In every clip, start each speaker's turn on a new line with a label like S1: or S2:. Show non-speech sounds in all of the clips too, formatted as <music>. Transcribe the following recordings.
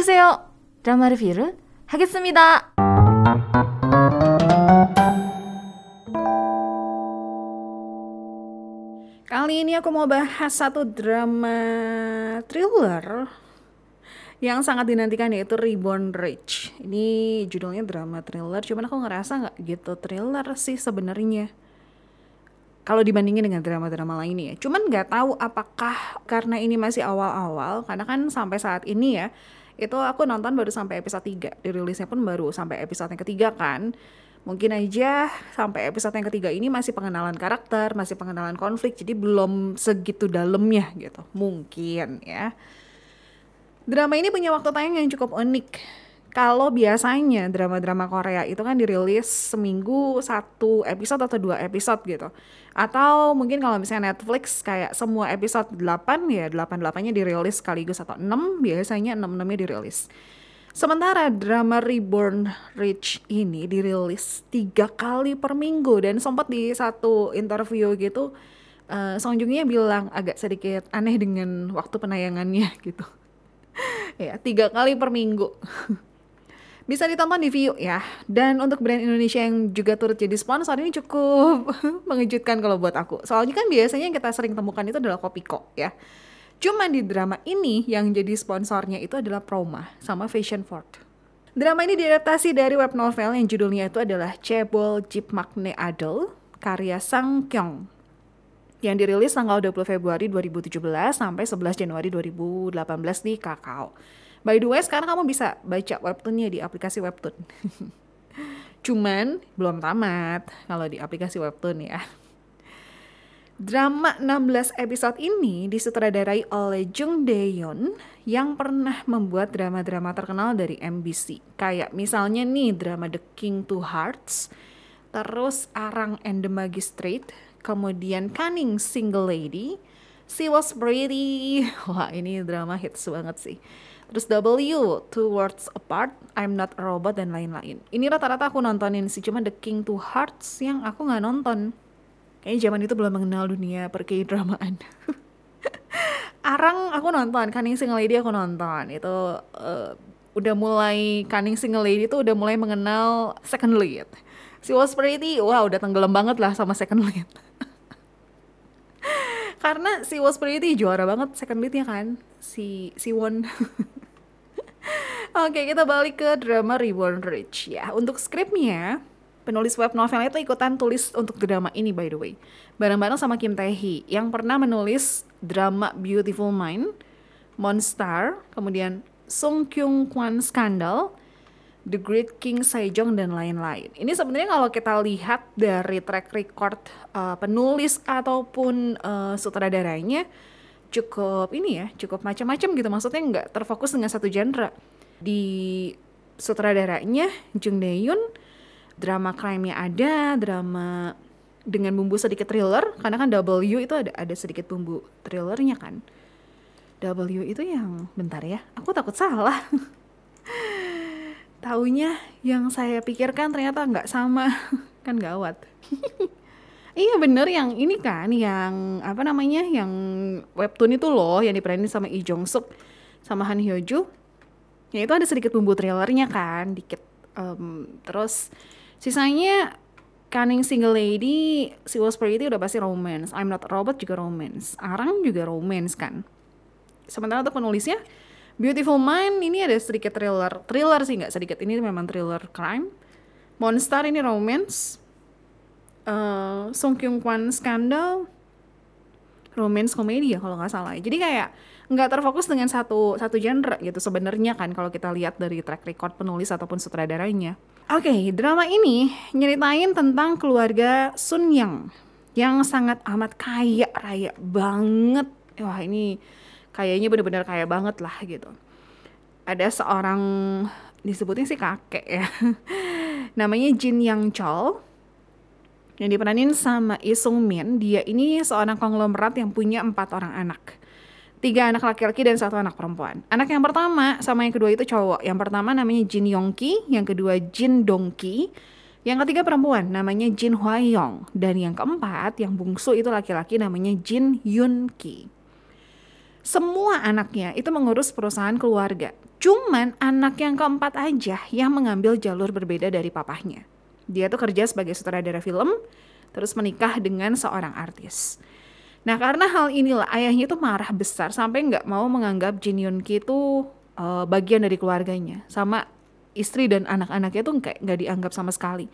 S1: 오세요. 드라마 리뷰를 하겠습니다.
S2: Kali ini aku mau bahas satu drama thriller yang sangat dinantikan yaitu Reborn Rich. Ini judulnya drama thriller, cuman aku ngerasa nggak gitu thriller sih sebenarnya. Kalau dibandingin dengan drama-drama lainnya, cuman nggak tahu apakah karena ini masih awal-awal, karena kan sampai saat ini ya, itu aku nonton baru sampai episode 3, dirilisnya pun baru sampai episode yang ketiga kan mungkin aja sampai episode yang ketiga ini masih pengenalan karakter, masih pengenalan konflik, jadi belum segitu dalamnya gitu. Mungkin ya. Drama ini punya waktu tayang yang cukup unik. Kalau biasanya drama-drama Korea itu kan dirilis seminggu satu episode atau dua episode gitu. Atau mungkin kalau misalnya Netflix kayak semua episode 8 ya 8-8-nya dirilis sekaligus atau 6 biasanya 6-6-nya dirilis. Sementara drama Reborn Rich ini dirilis tiga kali per minggu dan sempat di satu interview gitu uh, Song Joong bilang agak sedikit aneh dengan waktu penayangannya <laughs> gitu. ya tiga kali per minggu. <laughs> Bisa ditonton di View ya. Dan untuk brand Indonesia yang juga turut jadi sponsor ini cukup <laughs> mengejutkan kalau buat aku. Soalnya kan biasanya yang kita sering temukan itu adalah Kopiko ya. Cuma di drama ini yang jadi sponsornya itu adalah Proma sama Fashion Ford. Drama ini diadaptasi dari web novel yang judulnya itu adalah Cebol Jeep Magne Adel karya Sang Kyung yang dirilis tanggal 20 Februari 2017 sampai 11 Januari 2018 di Kakao. By the way, sekarang kamu bisa baca webtoonnya di aplikasi webtoon. <laughs> Cuman belum tamat kalau di aplikasi webtoon ya. Drama 16 episode ini disutradarai oleh Jung Dae-yeon yang pernah membuat drama-drama terkenal dari MBC. Kayak misalnya nih drama The King Two Hearts, terus Arang and the Magistrate, kemudian Cunning Single Lady, She Was Pretty, <laughs> wah ini drama hits banget sih. Terus W, Two Worlds Apart, I'm Not a Robot, dan lain-lain. Ini rata-rata aku nontonin sih, cuma The King Two Hearts yang aku nggak nonton kayaknya zaman itu belum mengenal dunia per dramaan <laughs> Arang aku nonton, Cunning Single Lady aku nonton. Itu uh, udah mulai Cunning Single Lady itu udah mulai mengenal second lead. Si Was Pretty, wah udah tenggelam banget lah sama second lead. <laughs> Karena si Was Pretty juara banget second leadnya kan, si si Won. <laughs> Oke, kita balik ke drama Reborn Rich ya. Untuk skripnya, penulis web novel itu ikutan tulis untuk drama ini by the way. Bareng-bareng sama Kim Tae Hee yang pernah menulis drama Beautiful Mind, Monster, kemudian Sung Kyung Kwan Scandal, The Great King Sejong dan lain-lain. Ini sebenarnya kalau kita lihat dari track record uh, penulis ataupun uh, sutradaranya cukup ini ya, cukup macam-macam gitu. Maksudnya nggak terfokus dengan satu genre. Di sutradaranya Jung Dae-yoon drama crime-nya ada, drama dengan bumbu sedikit thriller karena kan W itu ada ada sedikit bumbu thrillernya kan. W itu yang bentar ya, aku takut salah. <laughs> Taunya yang saya pikirkan ternyata nggak sama, <laughs> kan gawat. <laughs> iya bener yang ini kan, yang apa namanya, yang webtoon itu loh, yang diperanin sama Lee Jong Suk sama Han Hyo Joo. Ya itu ada sedikit bumbu thrillernya kan, dikit. Um, terus Sisanya Cunning Single Lady, Si Was Pretty udah pasti romance. I'm Not a Robot juga romance. Arang juga romance kan. Sementara untuk penulisnya, Beautiful Mind ini ada sedikit thriller. Thriller sih nggak sedikit, ini memang thriller crime. Monster ini romance. Uh, Song Kyung Kwan Scandal, romance komedi ya kalau nggak salah. Jadi kayak nggak terfokus dengan satu satu genre gitu sebenarnya kan kalau kita lihat dari track record penulis ataupun sutradaranya. Oke, okay, drama ini nyeritain tentang keluarga Sun Yang yang sangat amat kaya raya banget. Wah ini kayaknya bener-bener kaya banget lah gitu. Ada seorang disebutnya sih kakek ya. <laughs> Namanya Jin Yang Chol yang diperanin sama Lee Sung Min. Dia ini seorang konglomerat yang punya empat orang anak tiga anak laki-laki dan satu anak perempuan. Anak yang pertama sama yang kedua itu cowok. Yang pertama namanya Jin Yongki, yang kedua Jin Dongki, yang ketiga perempuan namanya Jin Hwayong dan yang keempat yang bungsu itu laki-laki namanya Jin Yunki. semua anaknya itu mengurus perusahaan keluarga. Cuman anak yang keempat aja yang mengambil jalur berbeda dari papahnya. Dia tuh kerja sebagai sutradara film, terus menikah dengan seorang artis. Nah karena hal inilah ayahnya tuh marah besar sampai nggak mau menganggap Jin Yun Ki itu uh, bagian dari keluarganya. Sama istri dan anak-anaknya tuh kayak nggak dianggap sama sekali.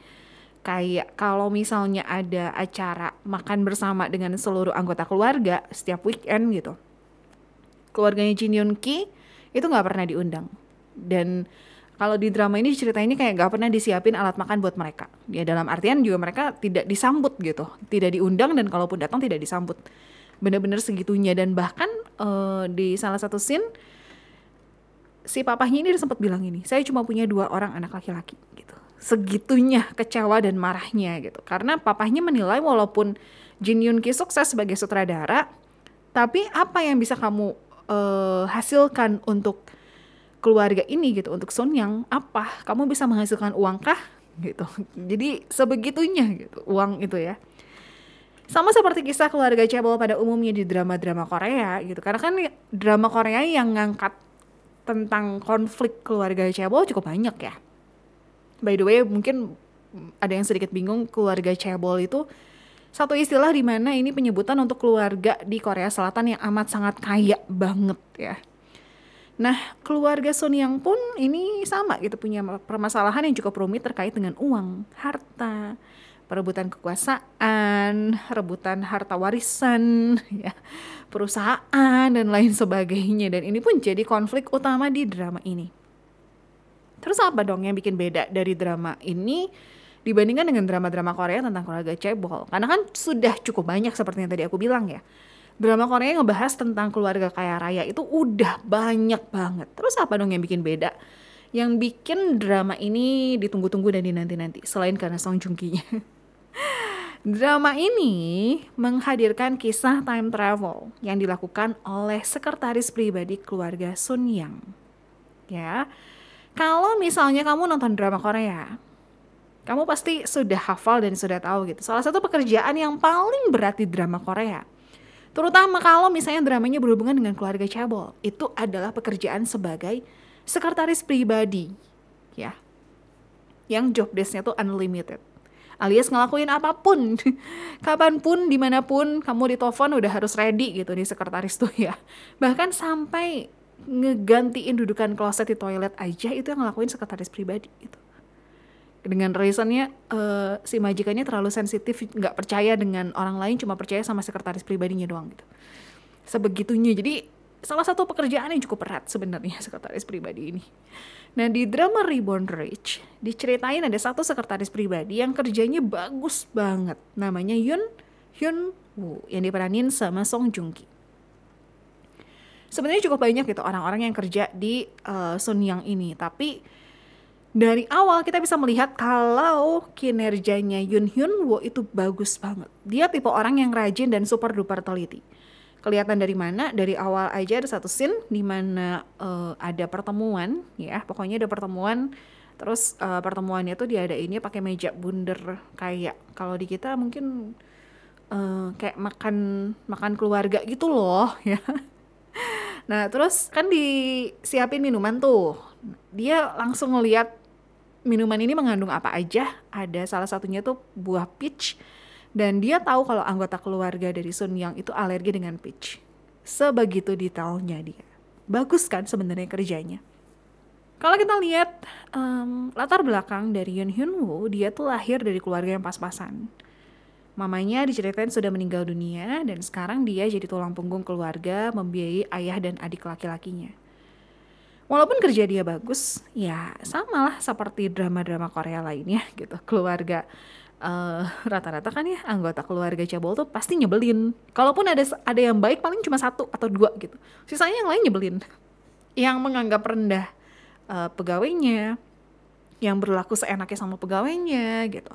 S2: Kayak kalau misalnya ada acara makan bersama dengan seluruh anggota keluarga setiap weekend gitu keluarganya Jin Yoon Ki itu nggak pernah diundang dan kalau di drama ini cerita ini kayak nggak pernah disiapin alat makan buat mereka. Ya dalam artian juga mereka tidak disambut gitu. Tidak diundang dan kalaupun datang tidak disambut. Bener-bener segitunya. Dan bahkan uh, di salah satu scene si papahnya ini sempat bilang ini saya cuma punya dua orang anak laki-laki gitu. Segitunya kecewa dan marahnya gitu. Karena papahnya menilai walaupun Jin Yoon Ki sukses sebagai sutradara tapi apa yang bisa kamu uh, hasilkan untuk keluarga ini gitu untuk Sun yang apa? Kamu bisa menghasilkan uang kah gitu. Jadi sebegitunya gitu uang itu ya. Sama seperti kisah keluarga cebol pada umumnya di drama-drama Korea gitu. Karena kan drama Korea yang ngangkat tentang konflik keluarga cebol cukup banyak ya. By the way mungkin ada yang sedikit bingung keluarga cebol itu satu istilah di mana ini penyebutan untuk keluarga di Korea Selatan yang amat sangat kaya banget ya. Nah, keluarga Sun Yang pun ini sama gitu punya permasalahan yang cukup rumit terkait dengan uang, harta, perebutan kekuasaan, rebutan harta warisan, <laughs> ya, perusahaan dan lain sebagainya dan ini pun jadi konflik utama di drama ini. Terus apa dong yang bikin beda dari drama ini? dibandingkan dengan drama-drama Korea tentang keluarga cebol. Karena kan sudah cukup banyak seperti yang tadi aku bilang ya. Drama Korea yang ngebahas tentang keluarga kaya raya itu udah banyak banget. Terus apa dong yang bikin beda? Yang bikin drama ini ditunggu-tunggu dan dinanti-nanti selain karena Song Joong Ki-nya. <laughs> Drama ini menghadirkan kisah time travel yang dilakukan oleh sekretaris pribadi keluarga Sun Yang. Ya, kalau misalnya kamu nonton drama Korea, kamu pasti sudah hafal dan sudah tahu gitu. Salah satu pekerjaan yang paling berat di drama Korea. Terutama kalau misalnya dramanya berhubungan dengan keluarga cabul, itu adalah pekerjaan sebagai sekretaris pribadi, ya. Yang job desknya tuh unlimited. Alias ngelakuin apa pun <laughs> kapan pun di mana pun kamu ditelepon udah harus ready gitu di sekretaris tuh ya. Bahkan sampai ngegantiin dudukan kloset di toilet aja itu yang ngelakuin sekretaris pribadi gitu dengan reasonnya uh, si majikannya terlalu sensitif nggak percaya dengan orang lain cuma percaya sama sekretaris pribadinya doang gitu. Sebegitunya. Jadi salah satu pekerjaan yang cukup berat sebenarnya <laughs> sekretaris pribadi ini. Nah di drama Reborn Rich diceritain ada satu sekretaris pribadi yang kerjanya bagus banget. Namanya Yun Hyun Woo yang diperanin sama Song Joong Ki sebenarnya cukup banyak gitu orang-orang yang kerja di uh, Sun Yang ini. Tapi dari awal kita bisa melihat kalau kinerjanya Yun Hyun Woo itu bagus banget. Dia tipe orang yang rajin dan super duper teliti. Kelihatan dari mana? Dari awal aja ada satu scene di mana uh, ada pertemuan, ya, pokoknya ada pertemuan. Terus uh, pertemuannya tuh diadainnya pakai meja bundar kayak kalau di kita mungkin uh, kayak makan makan keluarga gitu loh, <laughs> ya. Nah, terus kan disiapin minuman tuh. Dia langsung ngeliat minuman ini mengandung apa aja. Ada salah satunya tuh buah peach dan dia tahu kalau anggota keluarga dari Sun Yang itu alergi dengan peach. Sebegitu detailnya dia. Bagus kan sebenarnya kerjanya. Kalau kita lihat um, latar belakang dari Yun Hyun Woo, dia tuh lahir dari keluarga yang pas-pasan. Mamanya diceritain sudah meninggal dunia dan sekarang dia jadi tulang punggung keluarga membiayai ayah dan adik laki-lakinya. Walaupun kerja dia bagus, ya sama lah seperti drama-drama Korea lainnya gitu. Keluarga eh, rata-rata kan ya anggota keluarga cabul tuh pasti nyebelin. Kalaupun ada ada yang baik paling cuma satu atau dua gitu. Sisanya yang lain nyebelin. Yang menganggap rendah uh, pegawainya, yang berlaku seenaknya sama pegawainya gitu.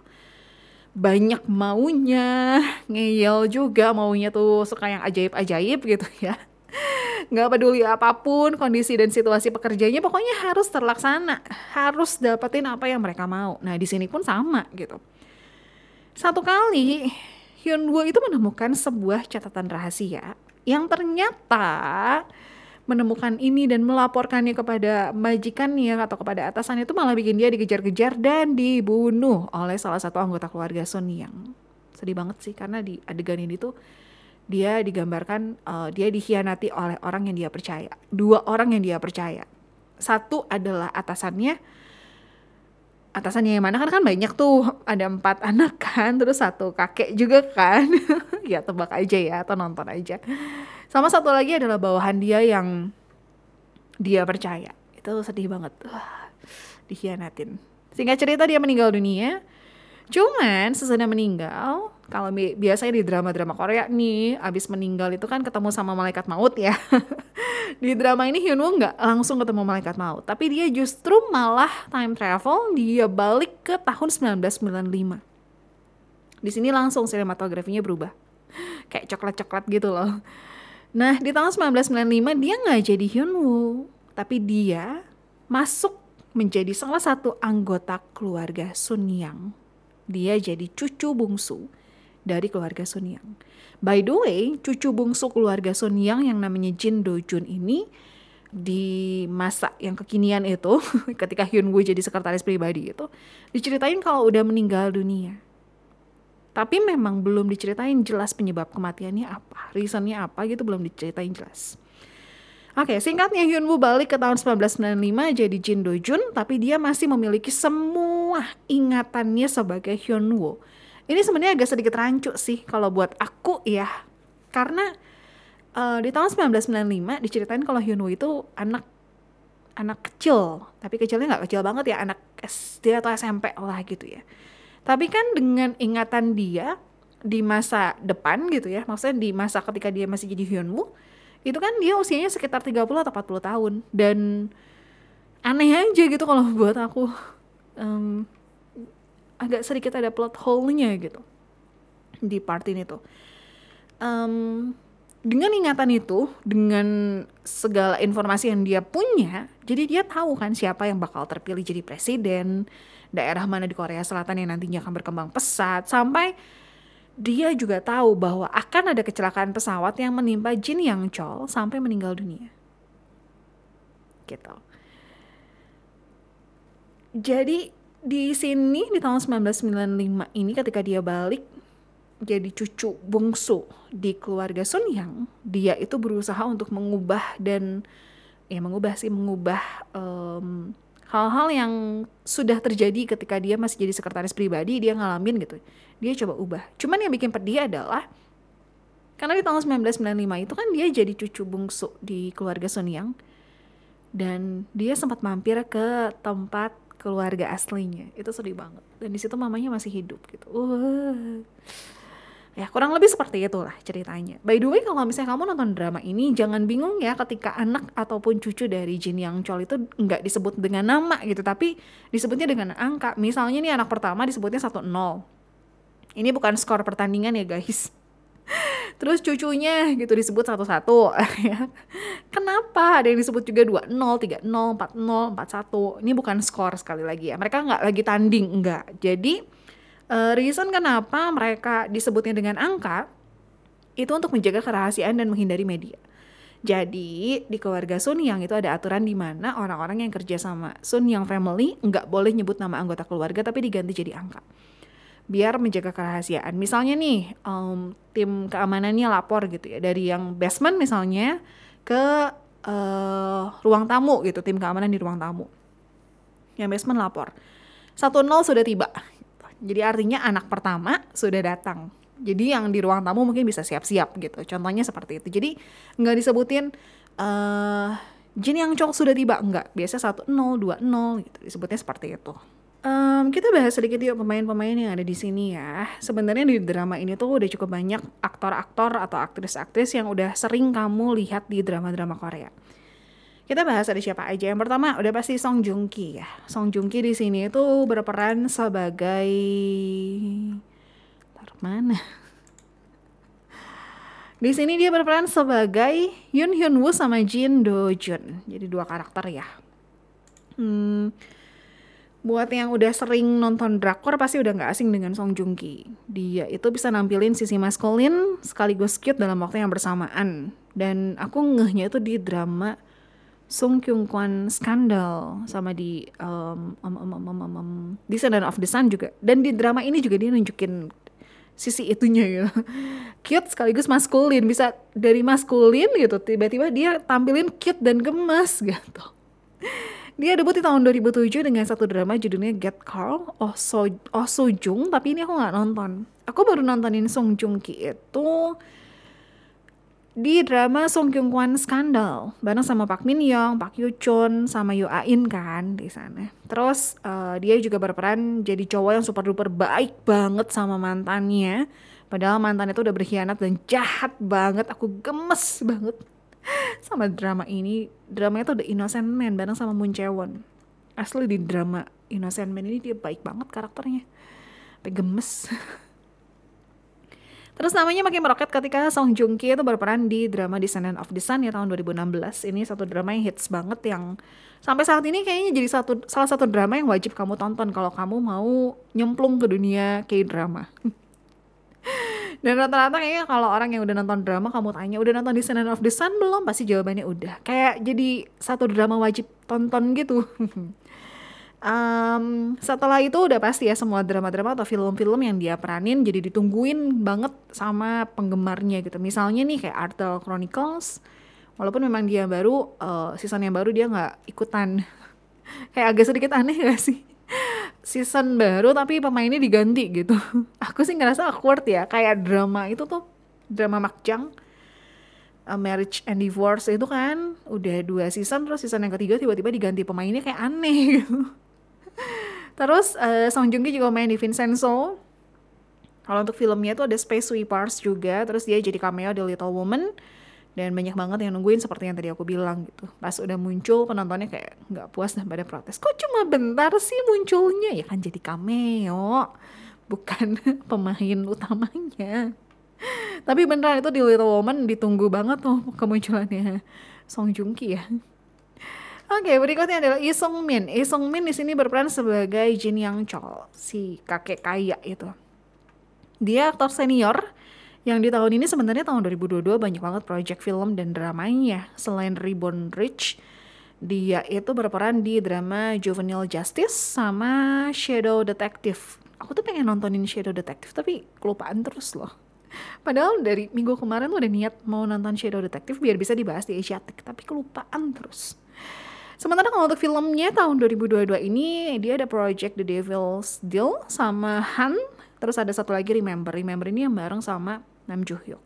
S2: Banyak maunya, ngeyel juga maunya tuh suka yang ajaib-ajaib gitu ya nggak peduli apa pun kondisi dan situasi pekerjaannya pokoknya harus terlaksana. Harus dapetin apa yang mereka mau. Nah di sini pun sama gitu. Satu kali Hyun Woo itu menemukan sebuah catatan rahasia yang ternyata menemukan ini dan melaporkannya kepada majikannya atau kepada atasan itu malah bikin dia dikejar-kejar dan dibunuh oleh salah satu anggota keluarga Sun Yang. Sedih banget sih karena di adegan ini tuh dia digambarkan uh, dia dikhianati oleh orang yang dia percaya. Dua orang yang dia percaya. Satu adalah atasannya. Atasannya yang mana kan kan banyak tuh ada empat <laughs> anak kan terus satu kakek juga kan <laughs> ya tebak aja ya atau nonton aja sama satu lagi adalah bawahan dia yang dia percaya. Itu sedih banget. Wah, dikhianatin. Singkat cerita dia meninggal dunia. Cuman sesudah meninggal, kalau bi biasanya di drama-drama Korea nih, abis meninggal itu kan ketemu sama malaikat maut ya. <laughs> di drama ini Hyun Woo nggak langsung ketemu malaikat maut, tapi dia justru malah time travel, dia balik ke tahun 1995. Di sini langsung sinematografinya berubah. <laughs> Kayak coklat-coklat gitu loh. Nah, di tahun 1995 dia nggak jadi Hyunwoo, tapi dia masuk menjadi salah satu anggota keluarga Sun Yang. Dia jadi cucu bungsu dari keluarga Sun Yang. By the way, cucu bungsu keluarga Sun Yang yang namanya Jin Do Jun ini di masa yang kekinian itu, <laughs> ketika Hyun Woo jadi sekretaris pribadi itu, diceritain kalau udah meninggal dunia. Tapi memang belum diceritain jelas penyebab kematiannya apa, reasonnya apa gitu belum diceritain jelas. Oke, singkatnya Hyun Woo balik ke tahun 1995 jadi Jin Do Jun, tapi dia masih memiliki semua ingatannya sebagai Hyun Woo. Ini sebenarnya agak sedikit rancu sih kalau buat aku ya, karena uh, di tahun 1995 diceritain kalau Hyun Woo itu anak anak kecil, tapi kecilnya nggak kecil banget ya, anak SD atau SMP lah gitu ya. Tapi kan dengan ingatan dia di masa depan gitu ya, maksudnya di masa ketika dia masih jadi Hyunwoo, itu kan dia usianya sekitar 30 atau 40 tahun. Dan aneh aja gitu kalau <laughs> buat aku. Um, agak sedikit ada plot hole-nya gitu di part ini tuh. Um, dengan ingatan itu, dengan segala informasi yang dia punya, jadi dia tahu kan siapa yang bakal terpilih jadi presiden, daerah mana di Korea Selatan yang nantinya akan berkembang pesat sampai dia juga tahu bahwa akan ada kecelakaan pesawat yang menimpa Jin Yang Chol sampai meninggal dunia. Gitu. Jadi di sini di tahun 1995 ini ketika dia balik jadi cucu bungsu di keluarga Sun Yang, dia itu berusaha untuk mengubah dan ya mengubah sih mengubah um, hal-hal yang sudah terjadi ketika dia masih jadi sekretaris pribadi dia ngalamin gitu. Dia coba ubah. Cuman yang bikin pedih adalah karena di tahun 1995 itu kan dia jadi cucu bungsu di keluarga Sun Yang dan dia sempat mampir ke tempat keluarga aslinya itu sedih banget dan di situ mamanya masih hidup gitu uh Ya kurang lebih seperti itulah ceritanya. By the way kalau misalnya kamu nonton drama ini jangan bingung ya ketika anak ataupun cucu dari Jin Yang Chol itu nggak disebut dengan nama gitu tapi disebutnya dengan angka. Misalnya nih anak pertama disebutnya 1-0. Ini bukan skor pertandingan ya guys. Terus cucunya gitu disebut satu-satu. <laughs> Ya. Kenapa ada yang disebut juga 2-0, 3-0, 4-0, 4-1. Ini bukan skor sekali lagi ya. Mereka nggak lagi tanding, enggak. Jadi uh, reason kenapa mereka disebutnya dengan angka itu untuk menjaga kerahasiaan dan menghindari media. Jadi di keluarga Sun Yang itu ada aturan di mana orang-orang yang kerja sama Sun Yang family nggak boleh nyebut nama anggota keluarga tapi diganti jadi angka. Biar menjaga kerahasiaan. Misalnya nih um, tim keamanannya lapor gitu ya dari yang basement misalnya ke uh, ruang tamu gitu tim keamanan di ruang tamu. Yang basement lapor. satu nol sudah tiba jadi artinya anak pertama sudah datang. Jadi yang di ruang tamu mungkin bisa siap-siap gitu. Contohnya seperti itu. Jadi nggak disebutin uh, Jin yang cowok sudah tiba enggak. Biasa 1 0 2 0 gitu. Disebutnya seperti itu. Um, kita bahas sedikit yuk pemain-pemain yang ada di sini ya. Sebenarnya di drama ini tuh udah cukup banyak aktor-aktor atau aktris-aktris yang udah sering kamu lihat di drama-drama Korea. Kita bahas ada siapa aja. Yang pertama udah pasti Song Joong Ki ya. Song Joong Ki di sini itu berperan sebagai Ntar mana? Di sini dia berperan sebagai Yoon Hyun Woo sama Jin Do Jun. Jadi dua karakter ya. Hmm, Buat yang udah sering nonton drakor pasti udah nggak asing dengan Song Joong Ki. Dia itu bisa nampilin sisi maskulin sekaligus cute dalam waktu yang bersamaan. Dan aku ngehnya itu di drama Song Kyung Kwan Scandal sama di um, um, um, um, um, um, um, Descendant of the Sun juga. Dan di drama ini juga dia nunjukin sisi itunya gitu. <laughs> Cute sekaligus maskulin, bisa dari maskulin gitu tiba-tiba dia tampilin cute dan gemas <laughs> gitu. Dia debut di tahun 2007 dengan satu drama judulnya Get Carl Oh So, oh so Jung, tapi ini aku nggak nonton. Aku baru nontonin Song Joong Ki itu di drama Song Kyung Kwan Scandal bareng sama Park Min Young, Park Yoo Chun, sama Yoo In kan di sana. Terus uh, dia juga berperan jadi cowok yang super duper baik banget sama mantannya. Padahal mantan itu udah berkhianat dan jahat banget. Aku gemes banget <laughs> sama drama ini drama itu The Innocent Man bareng sama Moon Jae-won asli di drama Innocent Man ini dia baik banget karakternya sampai gemes <laughs> Terus namanya makin meroket ketika Song Joong Ki itu berperan di drama Descendant of the Sun ya tahun 2016. Ini satu drama yang hits banget yang sampai saat ini kayaknya jadi satu salah satu drama yang wajib kamu tonton kalau kamu mau nyemplung ke dunia K-drama. <laughs> Dan rata-rata kayaknya kalau orang yang udah nonton drama kamu tanya udah nonton Descendant of the Sun belum? Pasti jawabannya udah. Kayak jadi satu drama wajib tonton gitu. <laughs> um, setelah itu udah pasti ya semua drama-drama atau film-film yang dia peranin jadi ditungguin banget sama penggemarnya gitu. Misalnya nih kayak Artel Chronicles, walaupun memang dia baru uh, season yang baru dia nggak ikutan. <laughs> kayak agak sedikit aneh gak sih? Season baru tapi pemainnya diganti gitu. <laughs> Aku sih ngerasa awkward ya, kayak drama itu tuh drama Makjang uh, Marriage and Divorce itu kan udah dua season terus season yang ketiga tiba-tiba diganti pemainnya kayak aneh <laughs> gitu. terus uh, Song Joong Ki juga main di Vincenzo. Kalau untuk filmnya tuh ada Space Sweepers juga, terus dia jadi cameo di Little Woman dan banyak banget yang nungguin seperti yang tadi aku bilang gitu. Pas udah muncul penontonnya kayak nggak puas dan pada protes. Kok cuma bentar sih munculnya? Ya kan jadi cameo bukan <laughs> pemain utamanya. Tapi beneran itu di Little Woman ditunggu banget tuh kemunculannya Song Joong Ki ya. Oke, okay, berikutnya adalah Lee Sung Min. Lee Sung Min di sini berperan sebagai Jin Yang Chol, si kakek kaya itu. Dia aktor senior yang di tahun ini sebenarnya tahun 2022 banyak banget project film dan dramanya. Selain Reborn Rich, dia itu berperan di drama Juvenile Justice sama Shadow Detective. Aku tuh pengen nontonin Shadow Detective tapi kelupaan terus loh. Padahal dari minggu kemarin udah niat mau nonton Shadow Detective biar bisa dibahas di Asiatic, tapi kelupaan terus. Sementara kalau untuk filmnya tahun 2022 ini dia ada project The Devil's Deal sama Han, terus ada satu lagi Remember. Remember ini yang bareng sama Nam Joo Hyuk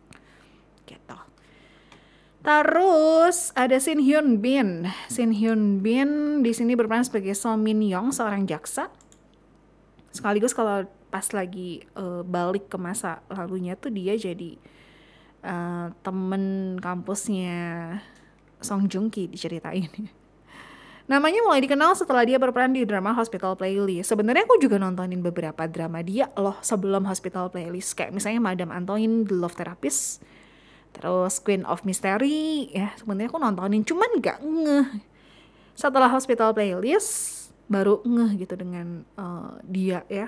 S2: gitu Terus ada Shin Hyun Bin. Shin Hyun Bin di sini berperan sebagai So Min Young, seorang jaksa. Sekaligus kalau pas lagi uh, balik ke masa lalunya tuh dia jadi uh, temen kampusnya Song Joong Ki diceritain. <laughs> Namanya mulai dikenal setelah dia berperan di drama Hospital Playlist. Sebenarnya aku juga nontonin beberapa drama dia loh sebelum Hospital Playlist. Kayak misalnya Madame Antoine, The Love Therapist, terus Queen of Mystery. Ya sebenarnya aku nontonin, cuman gak ngeh. Setelah Hospital Playlist, baru ngeh gitu dengan uh, dia ya.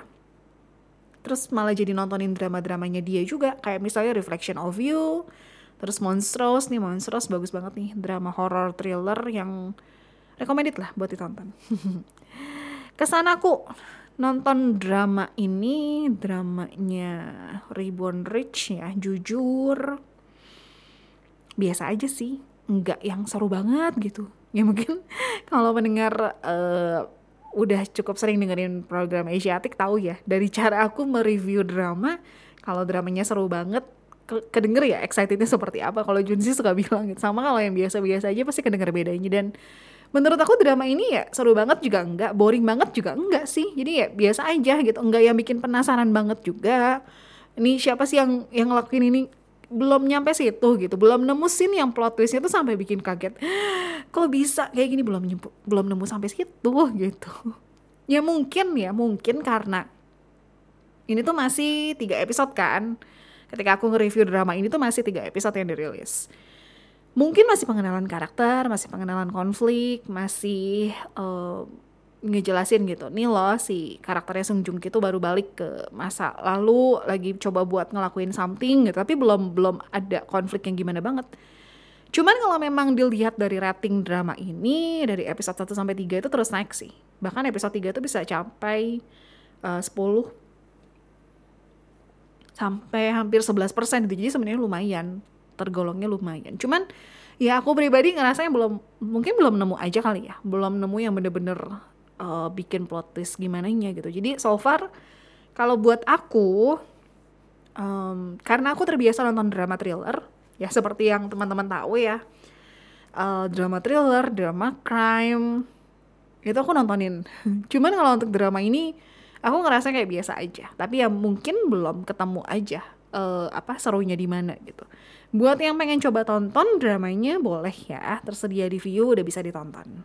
S2: Terus malah jadi nontonin drama-dramanya dia juga. Kayak misalnya Reflection of You, terus Monstrous nih, Monstrous bagus banget nih. Drama horror thriller yang recommended lah buat ditonton. <laughs> Kesan aku nonton drama ini dramanya Reborn Rich ya jujur biasa aja sih. Nggak yang seru banget gitu. Ya mungkin <laughs> kalau mendengar uh, udah cukup sering dengerin program Asiatic tahu ya dari cara aku mereview drama kalau dramanya seru banget kedenger ya excitednya seperti apa. Kalau Junsi suka bilang sama kalau yang biasa-biasa aja pasti kedenger bedanya. Dan menurut aku drama ini ya seru banget juga enggak boring banget juga enggak sih. Jadi ya biasa aja gitu enggak yang bikin penasaran banget juga. Ini siapa sih yang yang ngelakuin ini? Belum nyampe situ gitu belum nemu scene yang plot twistnya tuh sampai bikin kaget. <gasps> Kok bisa kayak gini? Belum nyempu, belum nemu sampai situ <laughs> gitu. Ya mungkin ya mungkin karena ini tuh masih tiga episode kan. Ketika aku nge-review drama ini tuh masih tiga episode yang dirilis mungkin masih pengenalan karakter, masih pengenalan konflik, masih uh, ngejelasin gitu. Nih loh si karakternya Sung Joong Ki tuh baru balik ke masa lalu lagi coba buat ngelakuin something gitu. Tapi belum belum ada konflik yang gimana banget. Cuman kalau memang dilihat dari rating drama ini dari episode 1 sampai 3 itu terus naik sih. Bahkan episode 3 itu bisa sampai uh, 10 sampai hampir 11% gitu. Jadi sebenarnya lumayan tergolongnya lumayan cuman ya aku pribadi ngerasanya belum mungkin belum nemu aja kali ya belum nemu yang bener-bener uh, bikin plot twist gimana nya gitu. Jadi so far kalau buat aku um, karena aku terbiasa nonton drama thriller ya seperti yang teman-teman tahu ya uh, drama thriller, drama crime itu aku nontonin. <laughs> Cuman kalau untuk drama ini aku ngerasa kayak biasa aja. Tapi ya mungkin belum ketemu aja uh, apa serunya di mana gitu. Buat yang pengen coba tonton dramanya boleh ya, tersedia di view udah bisa ditonton.